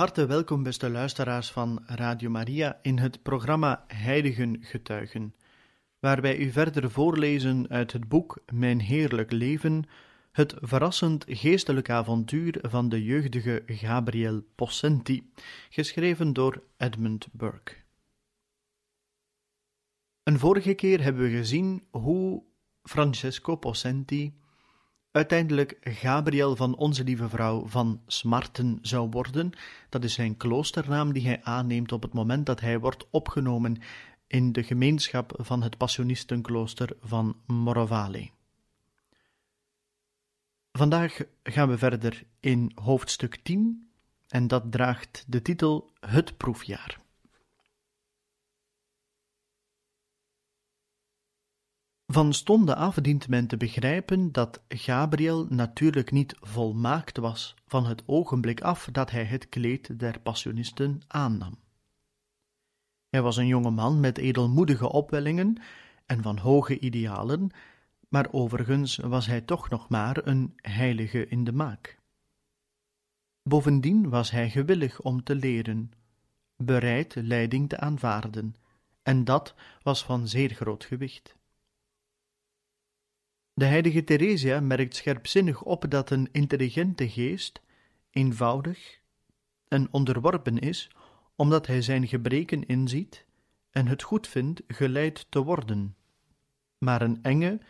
Harte welkom, beste luisteraars van Radio Maria, in het programma Heiligen Getuigen, waar wij u verder voorlezen uit het boek Mijn Heerlijk Leven, het verrassend geestelijk avontuur van de jeugdige Gabriel Possenti, geschreven door Edmund Burke. Een vorige keer hebben we gezien hoe Francesco Possenti uiteindelijk Gabriel van Onze Lieve Vrouw van Smarten zou worden. Dat is zijn kloosternaam die hij aanneemt op het moment dat hij wordt opgenomen in de gemeenschap van het Passionistenklooster van Morovale. Vandaag gaan we verder in hoofdstuk 10 en dat draagt de titel Het proefjaar. Van stonde af dient men te begrijpen dat Gabriel natuurlijk niet volmaakt was van het ogenblik af dat hij het kleed der passionisten aannam. Hij was een jonge man met edelmoedige opwellingen en van hoge idealen, maar overigens was hij toch nog maar een heilige in de maak. Bovendien was hij gewillig om te leren, bereid leiding te aanvaarden, en dat was van zeer groot gewicht. De heilige Theresia merkt scherpzinnig op dat een intelligente geest eenvoudig en onderworpen is, omdat hij zijn gebreken inziet en het goed vindt geleid te worden. Maar een enge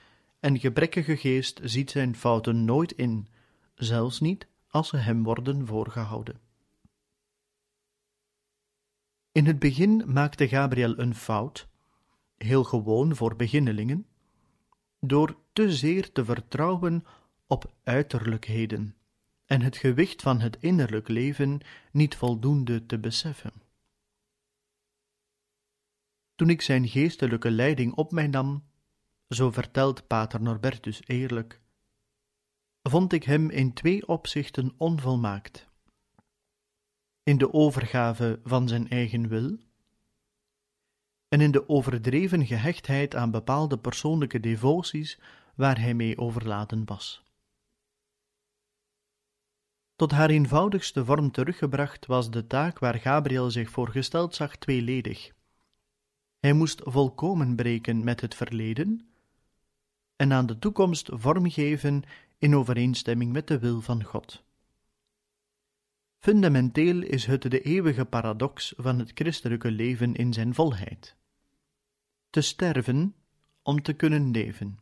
en gebrekkige geest ziet zijn fouten nooit in, zelfs niet als ze hem worden voorgehouden. In het begin maakte Gabriel een fout, heel gewoon voor beginnelingen, door te zeer te vertrouwen op uiterlijkheden en het gewicht van het innerlijk leven niet voldoende te beseffen. Toen ik zijn geestelijke leiding op mij nam, zo vertelt Pater Norbertus eerlijk, vond ik hem in twee opzichten onvolmaakt. In de overgave van zijn eigen wil, en in de overdreven gehechtheid aan bepaalde persoonlijke devoties waar hij mee overladen was. Tot haar eenvoudigste vorm teruggebracht was de taak waar Gabriel zich voorgesteld zag tweeledig. Hij moest volkomen breken met het verleden en aan de toekomst vormgeven in overeenstemming met de wil van God. Fundamenteel is het de eeuwige paradox van het christelijke leven in zijn volheid te sterven om te kunnen leven,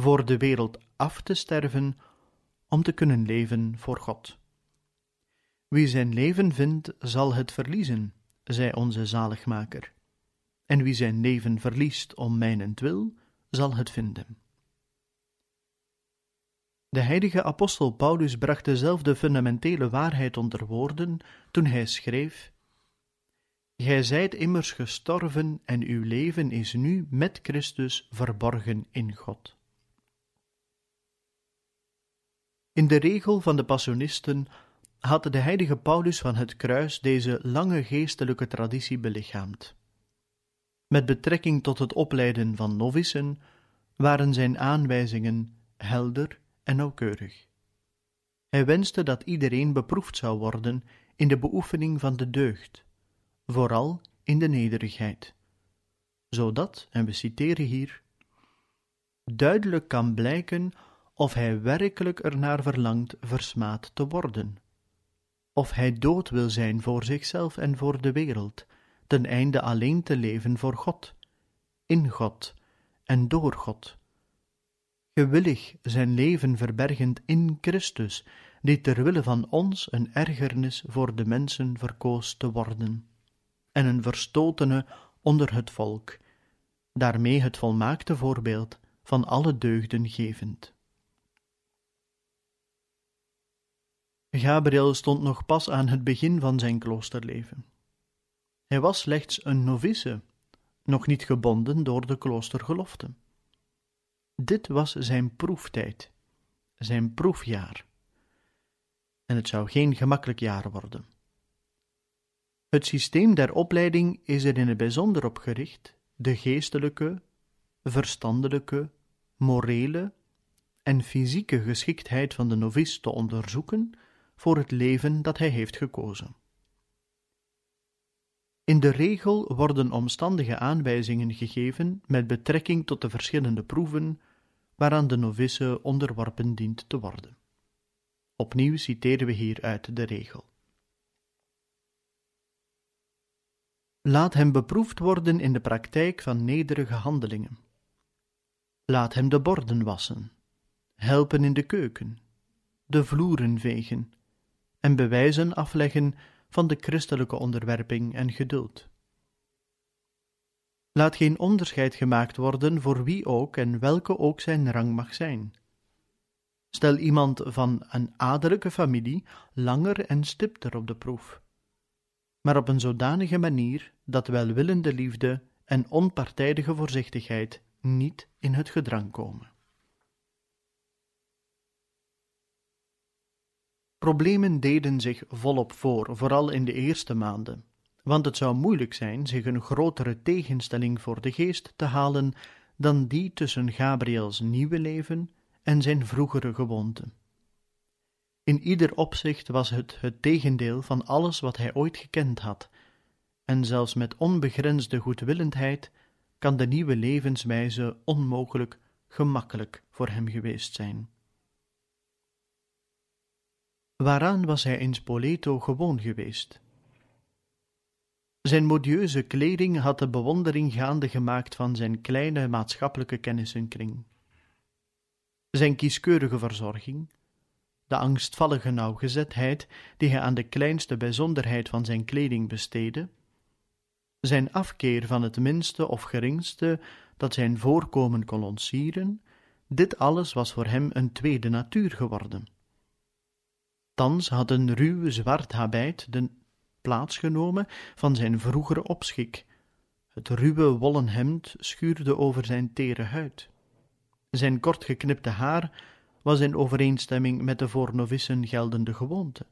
voor de wereld af te sterven om te kunnen leven voor God. Wie zijn leven vindt, zal het verliezen, zei onze zaligmaker. En wie zijn leven verliest om mijnentwil, zal het vinden. De heilige apostel Paulus bracht dezelfde fundamentele waarheid onder woorden toen hij schreef Gij zijt immers gestorven en uw leven is nu met Christus verborgen in God. In de regel van de Passionisten had de heilige Paulus van het Kruis deze lange geestelijke traditie belichaamd. Met betrekking tot het opleiden van novissen waren zijn aanwijzingen helder en nauwkeurig. Hij wenste dat iedereen beproefd zou worden in de beoefening van de deugd vooral in de nederigheid, zodat, en we citeren hier, duidelijk kan blijken of hij werkelijk ernaar verlangt versmaad te worden, of hij dood wil zijn voor zichzelf en voor de wereld, ten einde alleen te leven voor God, in God en door God. Gewillig zijn leven verbergend in Christus, die ter wille van ons een ergernis voor de mensen verkoos te worden en een verstotene onder het volk, daarmee het volmaakte voorbeeld van alle deugden gevend. Gabriel stond nog pas aan het begin van zijn kloosterleven. Hij was slechts een novice, nog niet gebonden door de kloostergelofte. Dit was zijn proeftijd, zijn proefjaar. En het zou geen gemakkelijk jaar worden. Het systeem der opleiding is er in het bijzonder op gericht de geestelijke, verstandelijke, morele en fysieke geschiktheid van de novice te onderzoeken voor het leven dat hij heeft gekozen. In de regel worden omstandige aanwijzingen gegeven met betrekking tot de verschillende proeven waaraan de novice onderworpen dient te worden. Opnieuw citeren we hier uit de regel. Laat hem beproefd worden in de praktijk van nederige handelingen. Laat hem de borden wassen, helpen in de keuken, de vloeren vegen en bewijzen afleggen van de christelijke onderwerping en geduld. Laat geen onderscheid gemaakt worden voor wie ook en welke ook zijn rang mag zijn. Stel iemand van een adellijke familie langer en stipter op de proef, maar op een zodanige manier dat welwillende liefde en onpartijdige voorzichtigheid niet in het gedrang komen. Problemen deden zich volop voor, vooral in de eerste maanden, want het zou moeilijk zijn zich een grotere tegenstelling voor de geest te halen dan die tussen Gabriels nieuwe leven en zijn vroegere gewoonten. In ieder opzicht was het het tegendeel van alles wat hij ooit gekend had, en zelfs met onbegrensde goedwillendheid kan de nieuwe levenswijze onmogelijk gemakkelijk voor hem geweest zijn. Waaraan was hij in Spoleto gewoon geweest? Zijn modieuze kleding had de bewondering gaande gemaakt van zijn kleine maatschappelijke kennissenkring. Zijn kieskeurige verzorging, de angstvallige nauwgezetheid die hij aan de kleinste bijzonderheid van zijn kleding besteedde, zijn afkeer van het minste of geringste dat zijn voorkomen kon ontsieren, dit alles was voor hem een tweede natuur geworden. Thans had een ruw zwart habit de plaats genomen van zijn vroegere opschik. Het ruwe wollen hemd schuurde over zijn tere huid. Zijn kort geknipte haar was in overeenstemming met de voor novissen geldende gewoonte.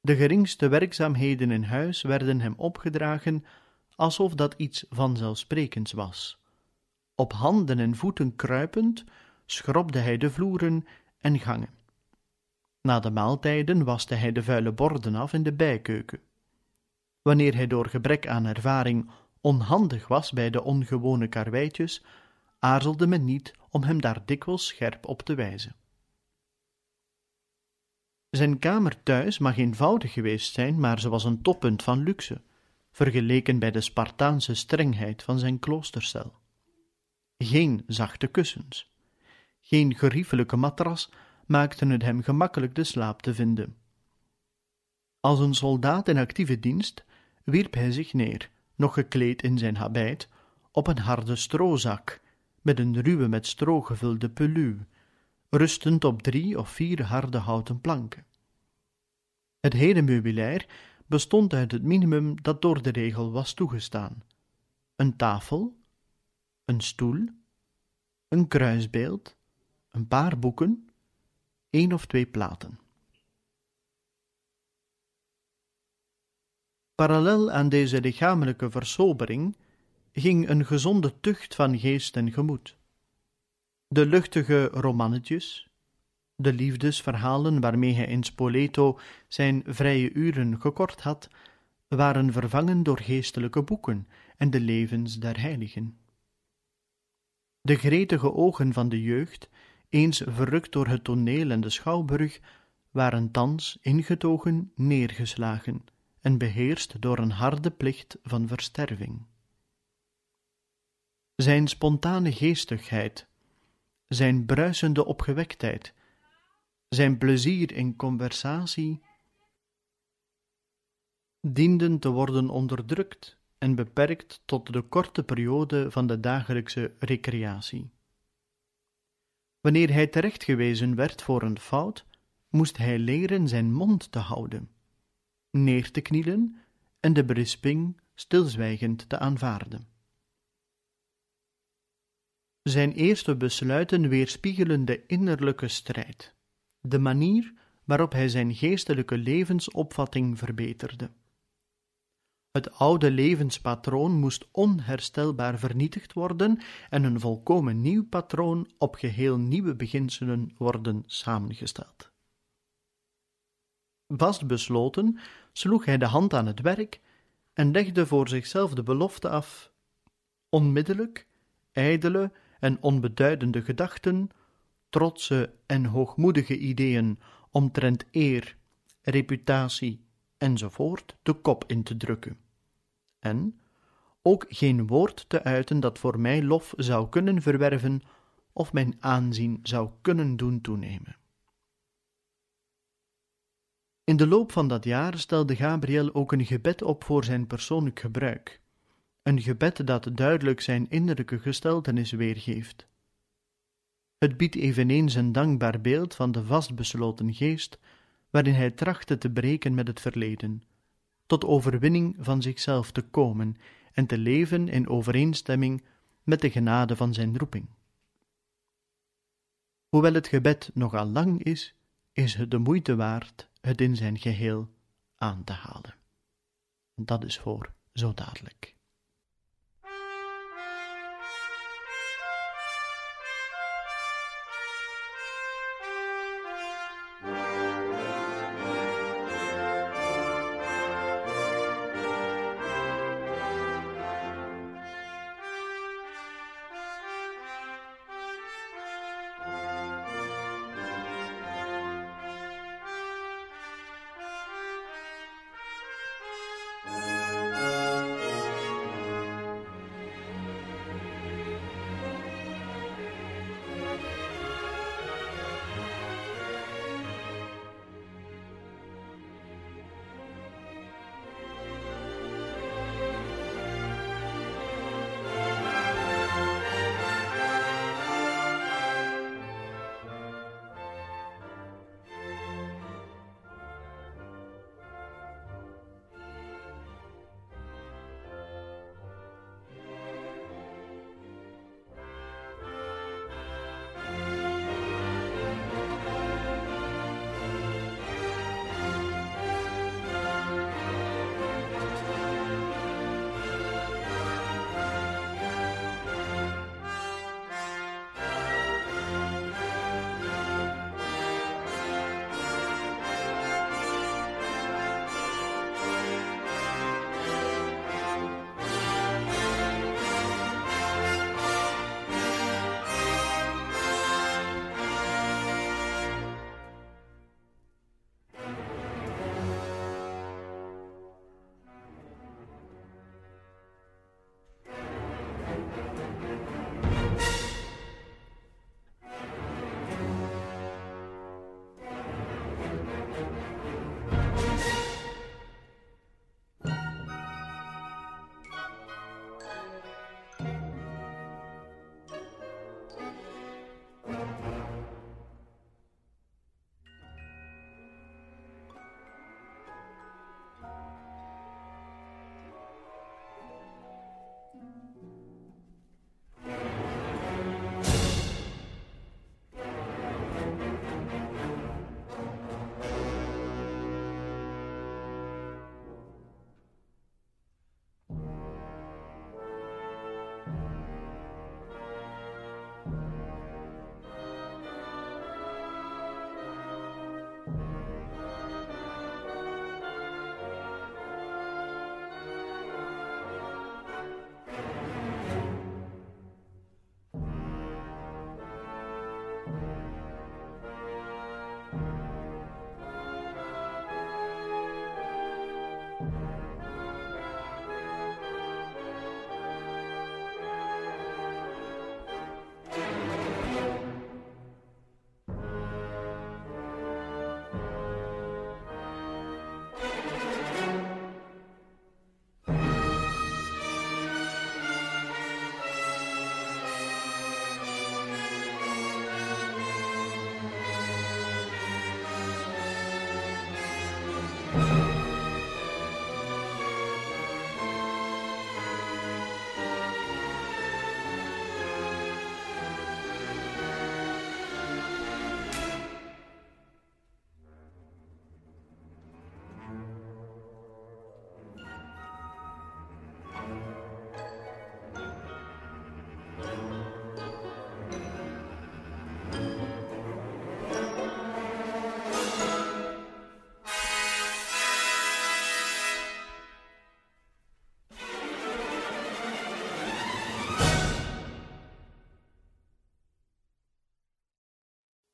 De geringste werkzaamheden in huis werden hem opgedragen alsof dat iets vanzelfsprekends was. Op handen en voeten kruipend schrobde hij de vloeren en gangen. Na de maaltijden waste hij de vuile borden af in de bijkeuken. Wanneer hij door gebrek aan ervaring onhandig was bij de ongewone karweitjes, aarzelde men niet om hem daar dikwijls scherp op te wijzen. Zijn kamer thuis mag eenvoudig geweest zijn, maar ze was een toppunt van luxe, vergeleken bij de Spartaanse strengheid van zijn kloostercel. Geen zachte kussens, geen geriefelijke matras maakten het hem gemakkelijk de slaap te vinden. Als een soldaat in actieve dienst wierp hij zich neer, nog gekleed in zijn habit, op een harde stroozak, met een ruwe met stro gevulde peluw, rustend op drie of vier harde houten planken. Het hele meubilair bestond uit het minimum dat door de regel was toegestaan: een tafel, een stoel, een kruisbeeld, een paar boeken, één of twee platen. Parallel aan deze lichamelijke versobering ging een gezonde tucht van geest en gemoed. De luchtige romannetjes, de liefdesverhalen waarmee hij in Spoleto zijn vrije uren gekort had, waren vervangen door geestelijke boeken en de levens der heiligen. De gretige ogen van de jeugd eens verrukt door het toneel en de schouwburg, waren thans ingetogen neergeslagen en beheerst door een harde plicht van versterving. Zijn spontane geestigheid, zijn bruisende opgewektheid, zijn plezier in conversatie, dienden te worden onderdrukt en beperkt tot de korte periode van de dagelijkse recreatie. Wanneer hij terechtgewezen werd voor een fout, moest hij leren zijn mond te houden, neer te knielen en de berisping stilzwijgend te aanvaarden. Zijn eerste besluiten weerspiegelen de innerlijke strijd, de manier waarop hij zijn geestelijke levensopvatting verbeterde. Het oude levenspatroon moest onherstelbaar vernietigd worden en een volkomen nieuw patroon op geheel nieuwe beginselen worden samengesteld. Vastbesloten sloeg hij de hand aan het werk en legde voor zichzelf de belofte af onmiddellijk, ijdele en onbeduidende gedachten, trotse en hoogmoedige ideeën omtrent eer, reputatie enzovoort de kop in te drukken. En ook geen woord te uiten dat voor mij lof zou kunnen verwerven of mijn aanzien zou kunnen doen toenemen. In de loop van dat jaar stelde Gabriel ook een gebed op voor zijn persoonlijk gebruik, een gebed dat duidelijk zijn innerlijke gesteltenis weergeeft. Het biedt eveneens een dankbaar beeld van de vastbesloten geest waarin hij trachtte te breken met het verleden, tot overwinning van zichzelf te komen en te leven in overeenstemming met de genade van zijn roeping. Hoewel het gebed nogal lang is, is het de moeite waard het in zijn geheel aan te halen. Dat is voor zo dadelijk.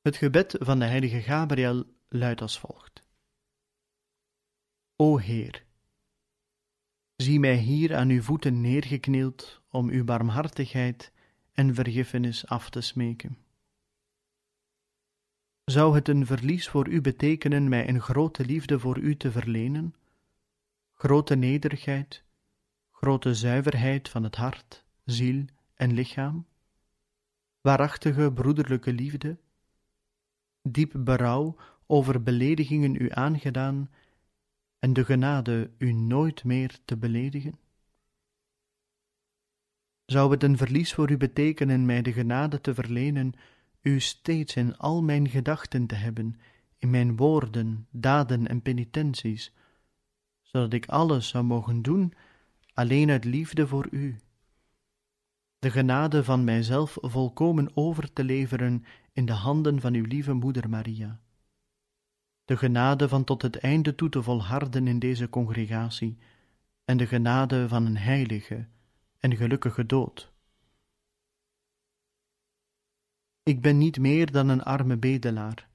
Het gebed van de heilige Gabriel luidt als volgt. O Heer, zie mij hier aan uw voeten neergeknield om uw barmhartigheid en vergiffenis af te smeken. Zou het een verlies voor u betekenen mij een grote liefde voor u te verlenen, grote nederigheid, grote zuiverheid van het hart, ziel en lichaam, waarachtige broederlijke liefde, diep berouw over beledigingen u aangedaan en de genade u nooit meer te beledigen? Zou het een verlies voor u betekenen mij de genade te verlenen, u steeds in al mijn gedachten te hebben, in mijn woorden, daden en penitenties, zodat ik alles zou mogen doen alleen uit liefde voor u? De genade van mijzelf volkomen over te leveren in de handen van uw lieve moeder Maria. De genade van tot het einde toe te volharden in deze congregatie en de genade van een heilige en gelukkige dood. Ik ben niet meer dan een arme bedelaar,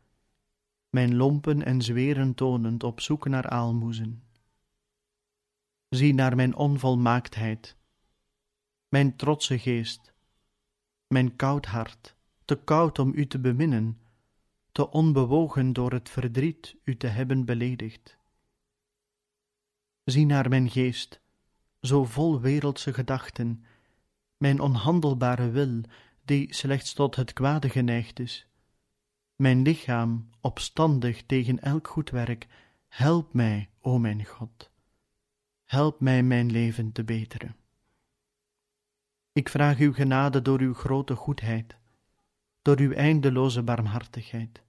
mijn lompen en zweren tonend op zoek naar aalmoezen. Zie naar mijn onvolmaaktheid, mijn trotse geest, mijn koud hart, te koud om u te beminnen, te onbewogen door het verdriet u te hebben beledigd. Zie naar mijn geest, zo vol wereldse gedachten, mijn onhandelbare wil, die slechts tot het kwade geneigd is, mijn lichaam opstandig tegen elk goed werk, help mij, o mijn God, help mij mijn leven te beteren. Ik vraag uw genade door uw grote goedheid, door uw eindeloze barmhartigheid.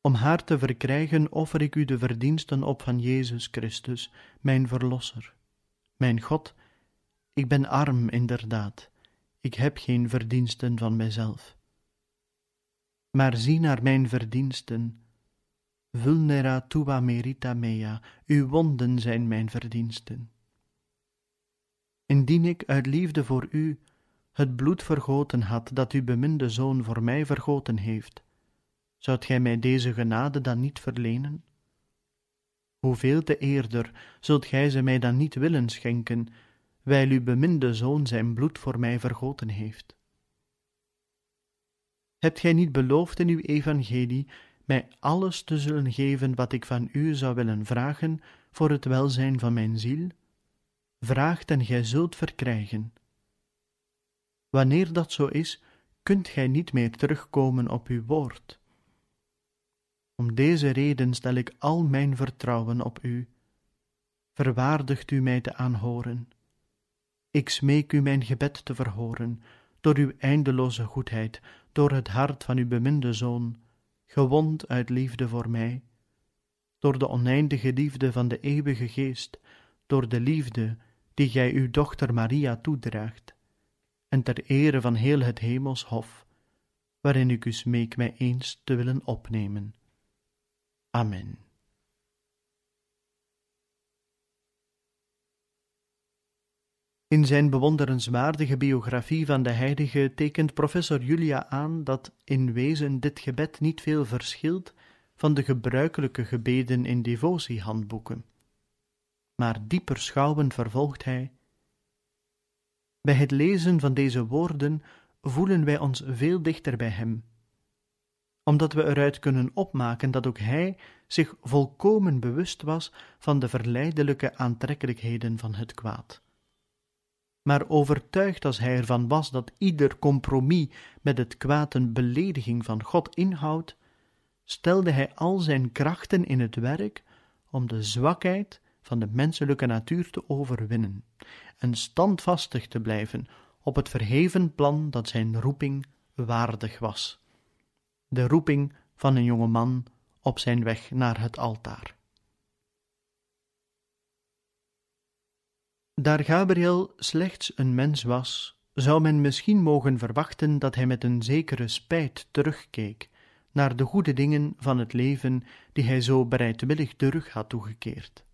Om haar te verkrijgen offer ik u de verdiensten op van Jezus Christus, mijn Verlosser. Mijn God, ik ben arm inderdaad, ik heb geen verdiensten van mijzelf. Maar zie naar mijn verdiensten. Vulnera tua merita mea, uw wonden zijn mijn verdiensten. Indien ik uit liefde voor u het bloed vergoten had dat uw beminde zoon voor mij vergoten heeft, zoudt gij mij deze genade dan niet verlenen? Hoeveel te eerder zult gij ze mij dan niet willen schenken, wijl uw beminde zoon zijn bloed voor mij vergoten heeft? Hebt gij niet beloofd in uw evangelie mij alles te zullen geven wat ik van u zou willen vragen voor het welzijn van mijn ziel? Vraagt en gij zult verkrijgen. Wanneer dat zo is, kunt gij niet meer terugkomen op uw woord. Om deze reden stel ik al mijn vertrouwen op u. Verwaardigt u mij te aanhoren. Ik smeek u mijn gebed te verhoren, door uw eindeloze goedheid, door het hart van uw beminde Zoon, gewond uit liefde voor mij, door de oneindige liefde van de eeuwige Geest, door de liefde die gij uw dochter Maria toedraagt, en ter ere van heel het hemels hof, waarin ik u smeek mij eens te willen opnemen. Amen. In zijn bewonderenswaardige biografie van de heilige tekent professor Julia aan dat in wezen dit gebed niet veel verschilt van de gebruikelijke gebeden in devotiehandboeken. Maar dieper schouwend vervolgt hij: Bij het lezen van deze woorden voelen wij ons veel dichter bij Hem omdat we eruit kunnen opmaken dat ook hij zich volkomen bewust was van de verleidelijke aantrekkelijkheden van het kwaad. Maar overtuigd als hij ervan was dat ieder compromis met het kwaad een belediging van God inhoudt, stelde hij al zijn krachten in het werk om de zwakheid van de menselijke natuur te overwinnen en standvastig te blijven op het verheven plan dat zijn roeping waardig was de roeping van een jonge man op zijn weg naar het altaar. Daar Gabriel slechts een mens was, zou men misschien mogen verwachten dat hij met een zekere spijt terugkeek naar de goede dingen van het leven die hij zo bereidwillig terug had toegekeerd.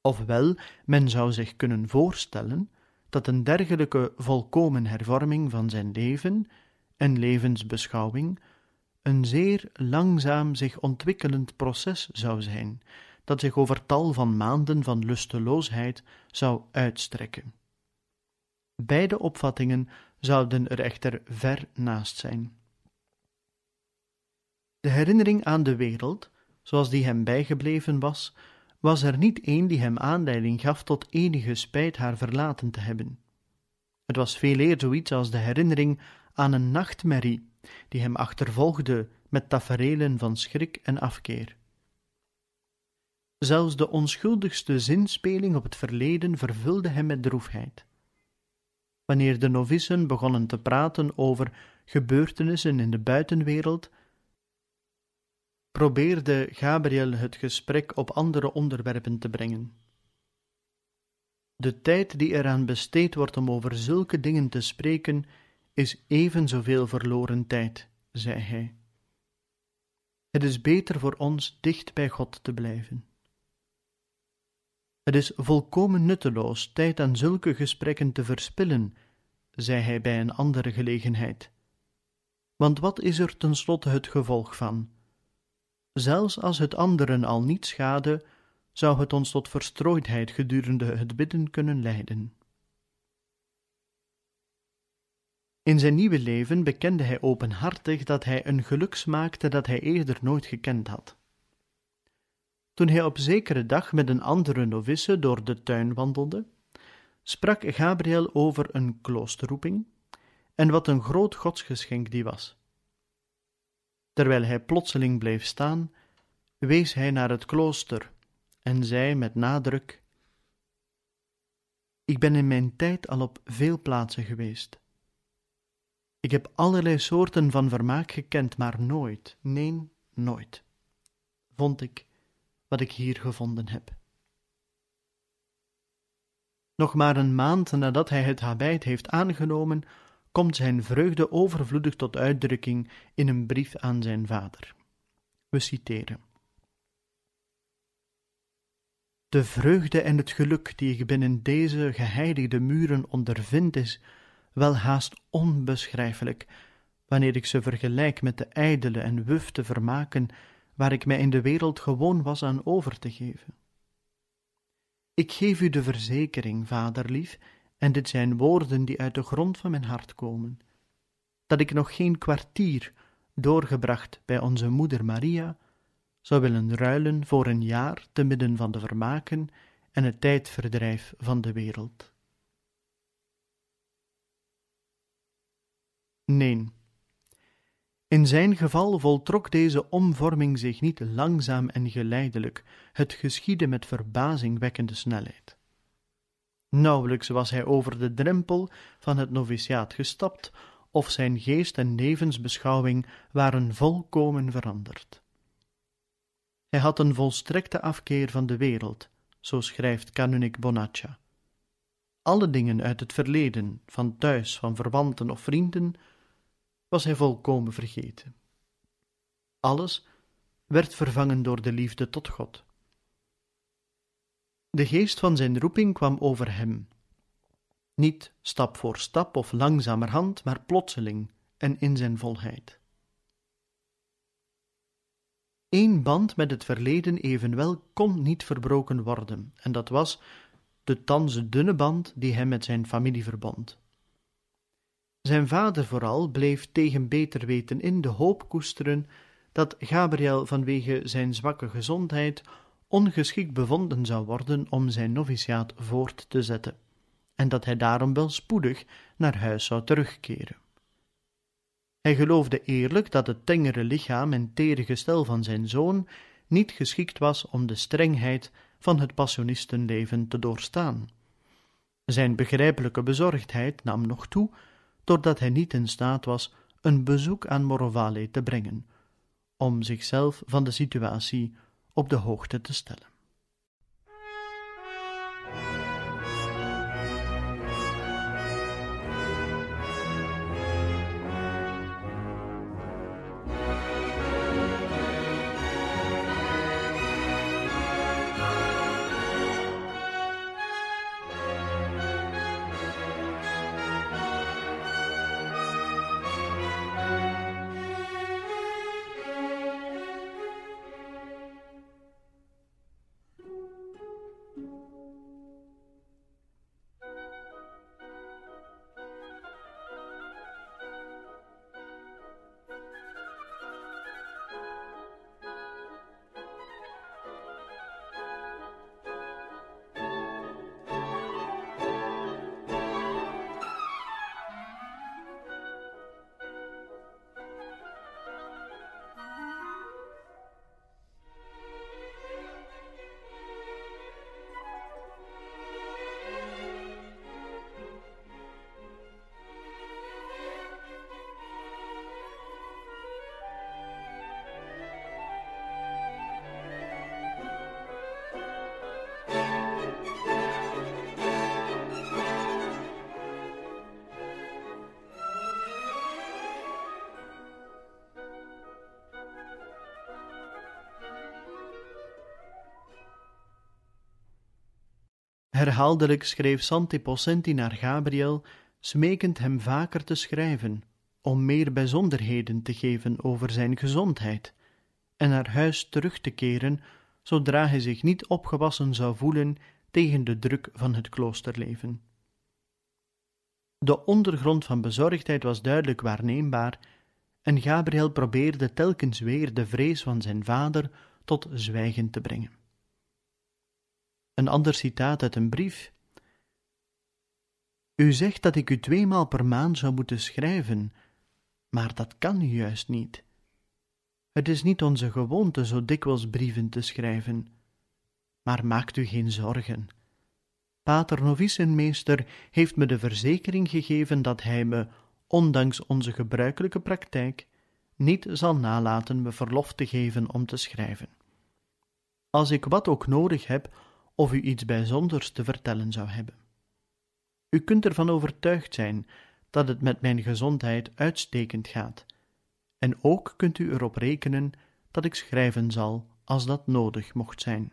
Ofwel, men zou zich kunnen voorstellen dat een dergelijke volkomen hervorming van zijn leven en levensbeschouwing een zeer langzaam zich ontwikkelend proces zou zijn, dat zich over tal van maanden van lusteloosheid zou uitstrekken. Beide opvattingen zouden er echter ver naast zijn. De herinnering aan de wereld, zoals die hem bijgebleven was, was er niet één die hem aanleiding gaf tot enige spijt haar verlaten te hebben. Het was veel eer zoiets als de herinnering aan een nachtmerrie die hem achtervolgde met taferelen van schrik en afkeer. Zelfs de onschuldigste zinspeling op het verleden vervulde hem met droefheid. Wanneer de novissen begonnen te praten over gebeurtenissen in de buitenwereld, probeerde Gabriel het gesprek op andere onderwerpen te brengen. De tijd die eraan besteed wordt om over zulke dingen te spreken, is even zoveel verloren tijd, zei hij. Het is beter voor ons dicht bij God te blijven. Het is volkomen nutteloos tijd aan zulke gesprekken te verspillen, zei hij bij een andere gelegenheid. Want wat is er tenslotte het gevolg van? Zelfs als het anderen al niet schade, zou het ons tot verstrooidheid gedurende het bidden kunnen leiden. In zijn nieuwe leven bekende hij openhartig dat hij een geluk smaakte dat hij eerder nooit gekend had. Toen hij op zekere dag met een andere novice door de tuin wandelde, sprak Gabriel over een kloosterroeping en wat een groot godsgeschenk die was. Terwijl hij plotseling bleef staan, wees hij naar het klooster en zei met nadruk: Ik ben in mijn tijd al op veel plaatsen geweest. Ik heb allerlei soorten van vermaak gekend, maar nooit, nee, nooit, vond ik wat ik hier gevonden heb. Nog maar een maand nadat hij het habijt heeft aangenomen, komt zijn vreugde overvloedig tot uitdrukking in een brief aan zijn vader. We citeren. De vreugde en het geluk die ik binnen deze geheiligde muren ondervind, is wel haast onbeschrijfelijk, wanneer ik ze vergelijk met de ijdele en wufte vermaken waar ik mij in de wereld gewoon was aan over te geven. Ik geef u de verzekering, vaderlief, en dit zijn woorden die uit de grond van mijn hart komen, dat ik nog geen kwartier doorgebracht bij onze moeder Maria zou willen ruilen voor een jaar te midden van de vermaken en het tijdverdrijf van de wereld. Nee. In zijn geval voltrok deze omvorming zich niet langzaam en geleidelijk, het geschiedde met verbazingwekkende snelheid. Nauwelijks was hij over de drempel van het noviciaat gestapt, of zijn geest en levensbeschouwing waren volkomen veranderd. Hij had een volstrekte afkeer van de wereld, zo schrijft Kanunik Bonaccia. Alle dingen uit het verleden, van thuis, van verwanten of vrienden, was hij volkomen vergeten. Alles werd vervangen door de liefde tot God. De geest van zijn roeping kwam over hem, niet stap voor stap of langzamerhand, maar plotseling en in zijn volheid. Eén band met het verleden evenwel kon niet verbroken worden, en dat was de thans dunne band die hem met zijn familie verbond. Zijn vader vooral bleef tegen beter weten in de hoop koesteren dat Gabriel vanwege zijn zwakke gezondheid ongeschikt bevonden zou worden om zijn noviciaat voort te zetten, en dat hij daarom wel spoedig naar huis zou terugkeren. Hij geloofde eerlijk dat het tengere lichaam en tere gestel van zijn zoon niet geschikt was om de strengheid van het passionistenleven te doorstaan. Zijn begrijpelijke bezorgdheid nam nog toe doordat hij niet in staat was een bezoek aan Morovale te brengen, om zichzelf van de situatie op de hoogte te stellen. Herhaaldelijk schreef Santi Possenti naar Gabriel, smekend hem vaker te schrijven, om meer bijzonderheden te geven over zijn gezondheid, en naar huis terug te keren, zodra hij zich niet opgewassen zou voelen tegen de druk van het kloosterleven. De ondergrond van bezorgdheid was duidelijk waarneembaar, en Gabriel probeerde telkens weer de vrees van zijn vader tot zwijgen te brengen. Een ander citaat uit een brief. U zegt dat ik u tweemaal per maand zou moeten schrijven, maar dat kan juist niet. Het is niet onze gewoonte zo dikwijls brieven te schrijven. Maar maakt u geen zorgen. Pater Novicenmeester heeft me de verzekering gegeven dat hij me, ondanks onze gebruikelijke praktijk, niet zal nalaten me verlof te geven om te schrijven. Als ik wat ook nodig heb of u iets bijzonders te vertellen zou hebben. U kunt ervan overtuigd zijn dat het met mijn gezondheid uitstekend gaat, en ook kunt u erop rekenen dat ik schrijven zal als dat nodig mocht zijn.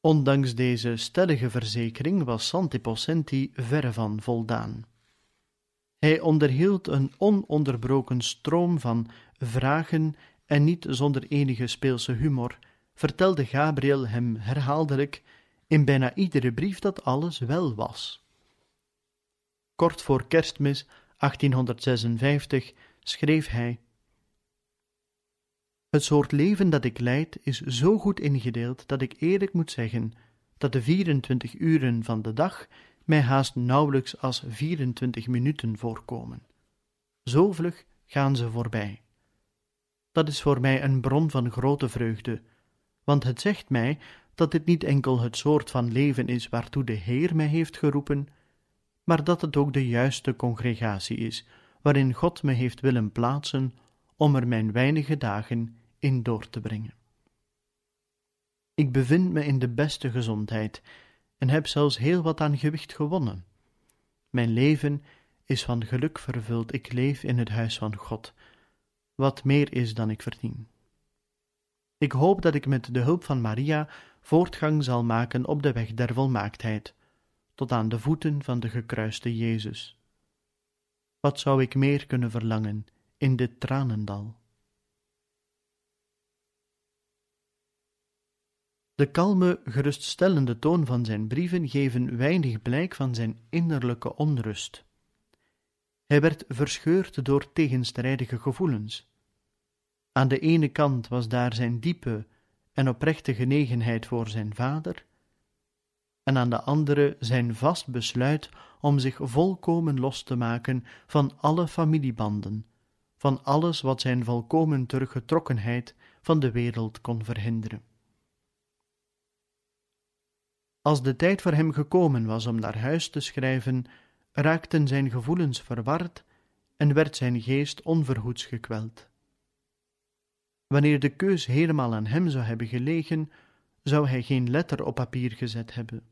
Ondanks deze stellige verzekering was Santi Possenti verre van voldaan. Hij onderhield een ononderbroken stroom van vragen en niet zonder enige speelse humor vertelde Gabriel hem herhaaldelijk in bijna iedere brief dat alles wel was. Kort voor kerstmis 1856 schreef hij: Het soort leven dat ik leid is zo goed ingedeeld dat ik eerlijk moet zeggen dat de 24 uren van de dag mij haast nauwelijks als 24 minuten voorkomen. Zo vlug gaan ze voorbij. Dat is voor mij een bron van grote vreugde, want het zegt mij dat dit niet enkel het soort van leven is waartoe de Heer mij heeft geroepen, maar dat het ook de juiste congregatie is, waarin God me heeft willen plaatsen om er mijn weinige dagen in door te brengen. Ik bevind me in de beste gezondheid en heb zelfs heel wat aan gewicht gewonnen. Mijn leven is van geluk vervuld, ik leef in het huis van God, wat meer is dan ik verdien. Ik hoop dat ik met de hulp van Maria voortgang zal maken op de weg der volmaaktheid, tot aan de voeten van de gekruiste Jezus. Wat zou ik meer kunnen verlangen in dit tranendal? De kalme, geruststellende toon van zijn brieven geven weinig blijk van zijn innerlijke onrust. Hij werd verscheurd door tegenstrijdige gevoelens. Aan de ene kant was daar zijn diepe en oprechte genegenheid voor zijn vader, en aan de andere zijn vast besluit om zich volkomen los te maken van alle familiebanden, van alles wat zijn volkomen teruggetrokkenheid van de wereld kon verhinderen. Als de tijd voor hem gekomen was om naar huis te schrijven, raakten zijn gevoelens verward en werd zijn geest onverhoeds gekweld. Wanneer de keus helemaal aan hem zou hebben gelegen, zou hij geen letter op papier gezet hebben.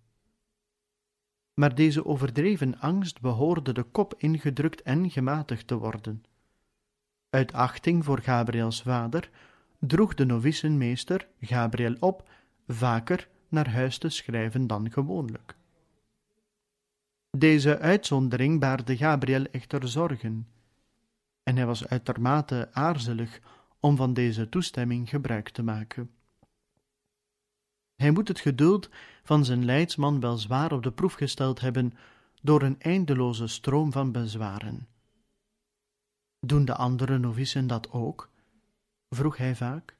Maar deze overdreven angst behoorde de kop ingedrukt en gematigd te worden. Uit achting voor Gabriels vader droeg de novicenmeester Gabriel op vaker naar huis te schrijven dan gewoonlijk. Deze uitzondering baarde Gabriel echter zorgen, en hij was uitermate aarzelig om van deze toestemming gebruik te maken. Hij moet het geduld van zijn leidsman wel zwaar op de proef gesteld hebben door een eindeloze stroom van bezwaren. Doen de andere novicen dat ook? vroeg hij vaak.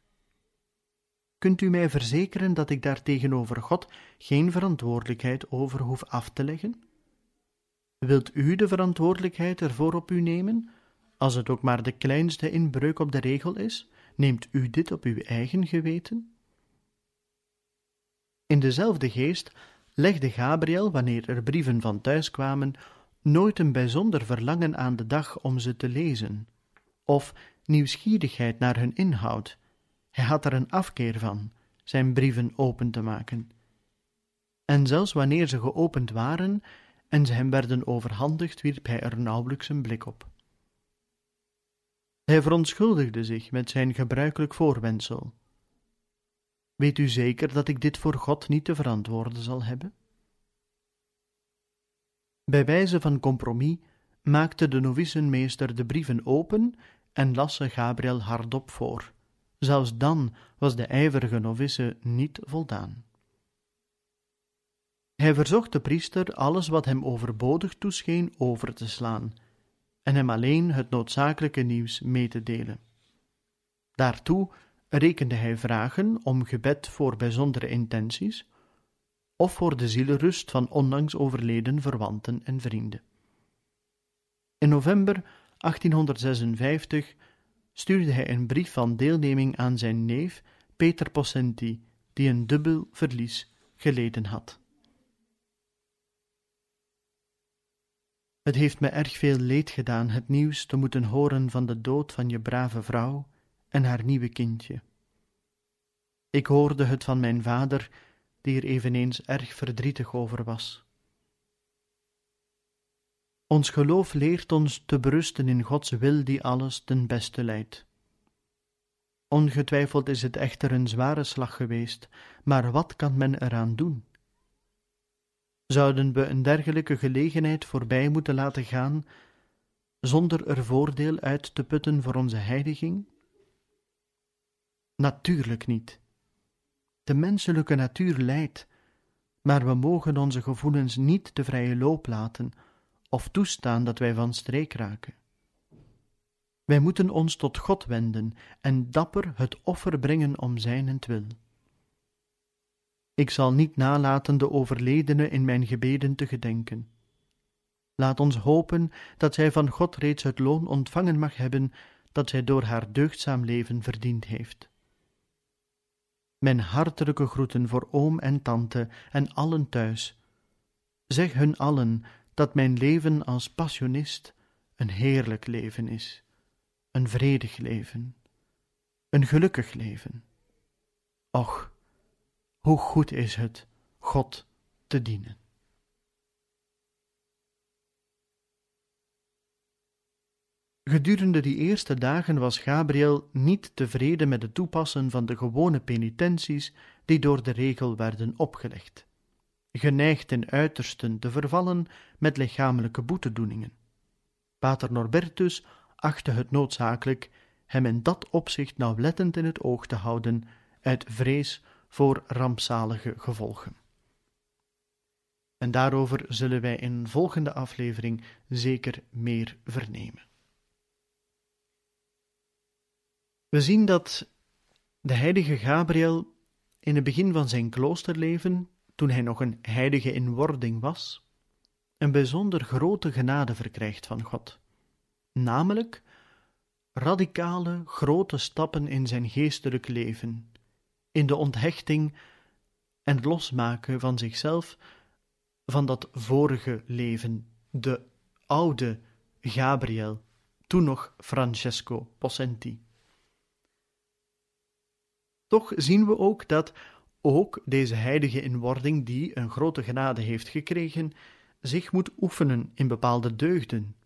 Kunt u mij verzekeren dat ik daar tegenover God geen verantwoordelijkheid over hoef af te leggen? Wilt u de verantwoordelijkheid ervoor op u nemen? Als het ook maar de kleinste inbreuk op de regel is, neemt u dit op uw eigen geweten? In dezelfde geest legde Gabriel, wanneer er brieven van thuis kwamen, nooit een bijzonder verlangen aan de dag om ze te lezen, of nieuwsgierigheid naar hun inhoud. Hij had er een afkeer van, zijn brieven open te maken. En zelfs wanneer ze geopend waren en ze hem werden overhandigd, wierp hij er nauwelijks een blik op. Hij verontschuldigde zich met zijn gebruikelijk voorwendsel. Weet u zeker dat ik dit voor God niet te verantwoorden zal hebben? Bij wijze van compromis maakte de novicenmeester de brieven open en las ze Gabriel hardop voor. Zelfs dan was de ijverige novice niet voldaan. Hij verzocht de priester alles wat hem overbodig toescheen over te slaan en hem alleen het noodzakelijke nieuws mee te delen. Daartoe rekende hij vragen om gebed voor bijzondere intenties of voor de zielenrust van onlangs overleden verwanten en vrienden. In november 1856 stuurde hij een brief van deelneming aan zijn neef Peter Possenti, die een dubbel verlies geleden had. Het heeft me erg veel leed gedaan het nieuws te moeten horen van de dood van je brave vrouw en haar nieuwe kindje. Ik hoorde het van mijn vader, die er eveneens erg verdrietig over was. Ons geloof leert ons te berusten in Gods wil die alles ten beste leidt. Ongetwijfeld is het echter een zware slag geweest, maar wat kan men eraan doen? Zouden we een dergelijke gelegenheid voorbij moeten laten gaan, zonder er voordeel uit te putten voor onze heiliging? Natuurlijk niet. De menselijke natuur lijdt, maar we mogen onze gevoelens niet de vrije loop laten of toestaan dat wij van streek raken. Wij moeten ons tot God wenden en dapper het offer brengen om Zijnentwil. Ik zal niet nalaten de overledene in mijn gebeden te gedenken. Laat ons hopen dat zij van God reeds het loon ontvangen mag hebben dat zij door haar deugdzaam leven verdiend heeft. Mijn hartelijke groeten voor oom en tante en allen thuis. Zeg hun allen dat mijn leven als passionist een heerlijk leven is, een vredig leven, een gelukkig leven. Och, hoe goed is het God te dienen. Gedurende die eerste dagen was Gabriel niet tevreden met het toepassen van de gewone penitenties die door de regel werden opgelegd, geneigd in uitersten te vervallen met lichamelijke boetedoeningen. Pater Norbertus achtte het noodzakelijk hem in dat opzicht nauwlettend in het oog te houden, uit vrees voor rampzalige gevolgen. En daarover zullen wij in een volgende aflevering zeker meer vernemen. We zien dat de heilige Gabriel in het begin van zijn kloosterleven, toen hij nog een heilige in wording was, een bijzonder grote genade verkrijgt van God, namelijk radicale grote stappen in zijn geestelijk leven, in de onthechting en losmaken van zichzelf van dat vorige leven, de oude Gabriel, toen nog Francesco Possenti. Toch zien we ook dat ook deze heilige inwording, die een grote genade heeft gekregen, zich moet oefenen in bepaalde deugden,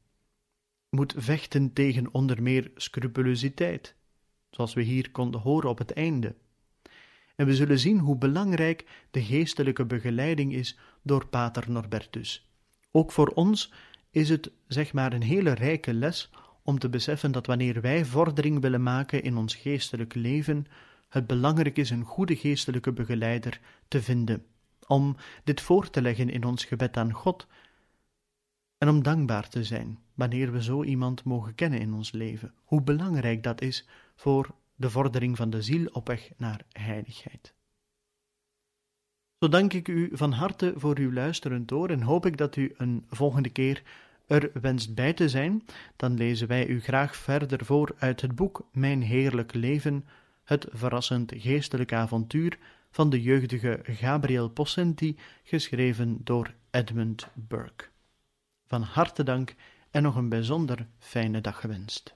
moet vechten tegen onder meer scrupulositeit, zoals we hier konden horen op het einde. En we zullen zien hoe belangrijk de geestelijke begeleiding is door Pater Norbertus. Ook voor ons is het zeg maar een hele rijke les om te beseffen dat wanneer wij vordering willen maken in ons geestelijk leven, het belangrijk is een goede geestelijke begeleider te vinden, om dit voor te leggen in ons gebed aan God en om dankbaar te zijn wanneer we zo iemand mogen kennen in ons leven. Hoe belangrijk dat is voor de vordering van de ziel op weg naar heiligheid. Zo dank ik u van harte voor uw luisterend oor en hoop ik dat u een volgende keer er wenst bij te zijn. Dan lezen wij u graag verder voor uit het boek Mijn Heerlijk Leven het verrassend geestelijk avontuur van de jeugdige Gabriel Possenti, geschreven door Edmund Burke. Van harte dank en nog een bijzonder fijne dag gewenst.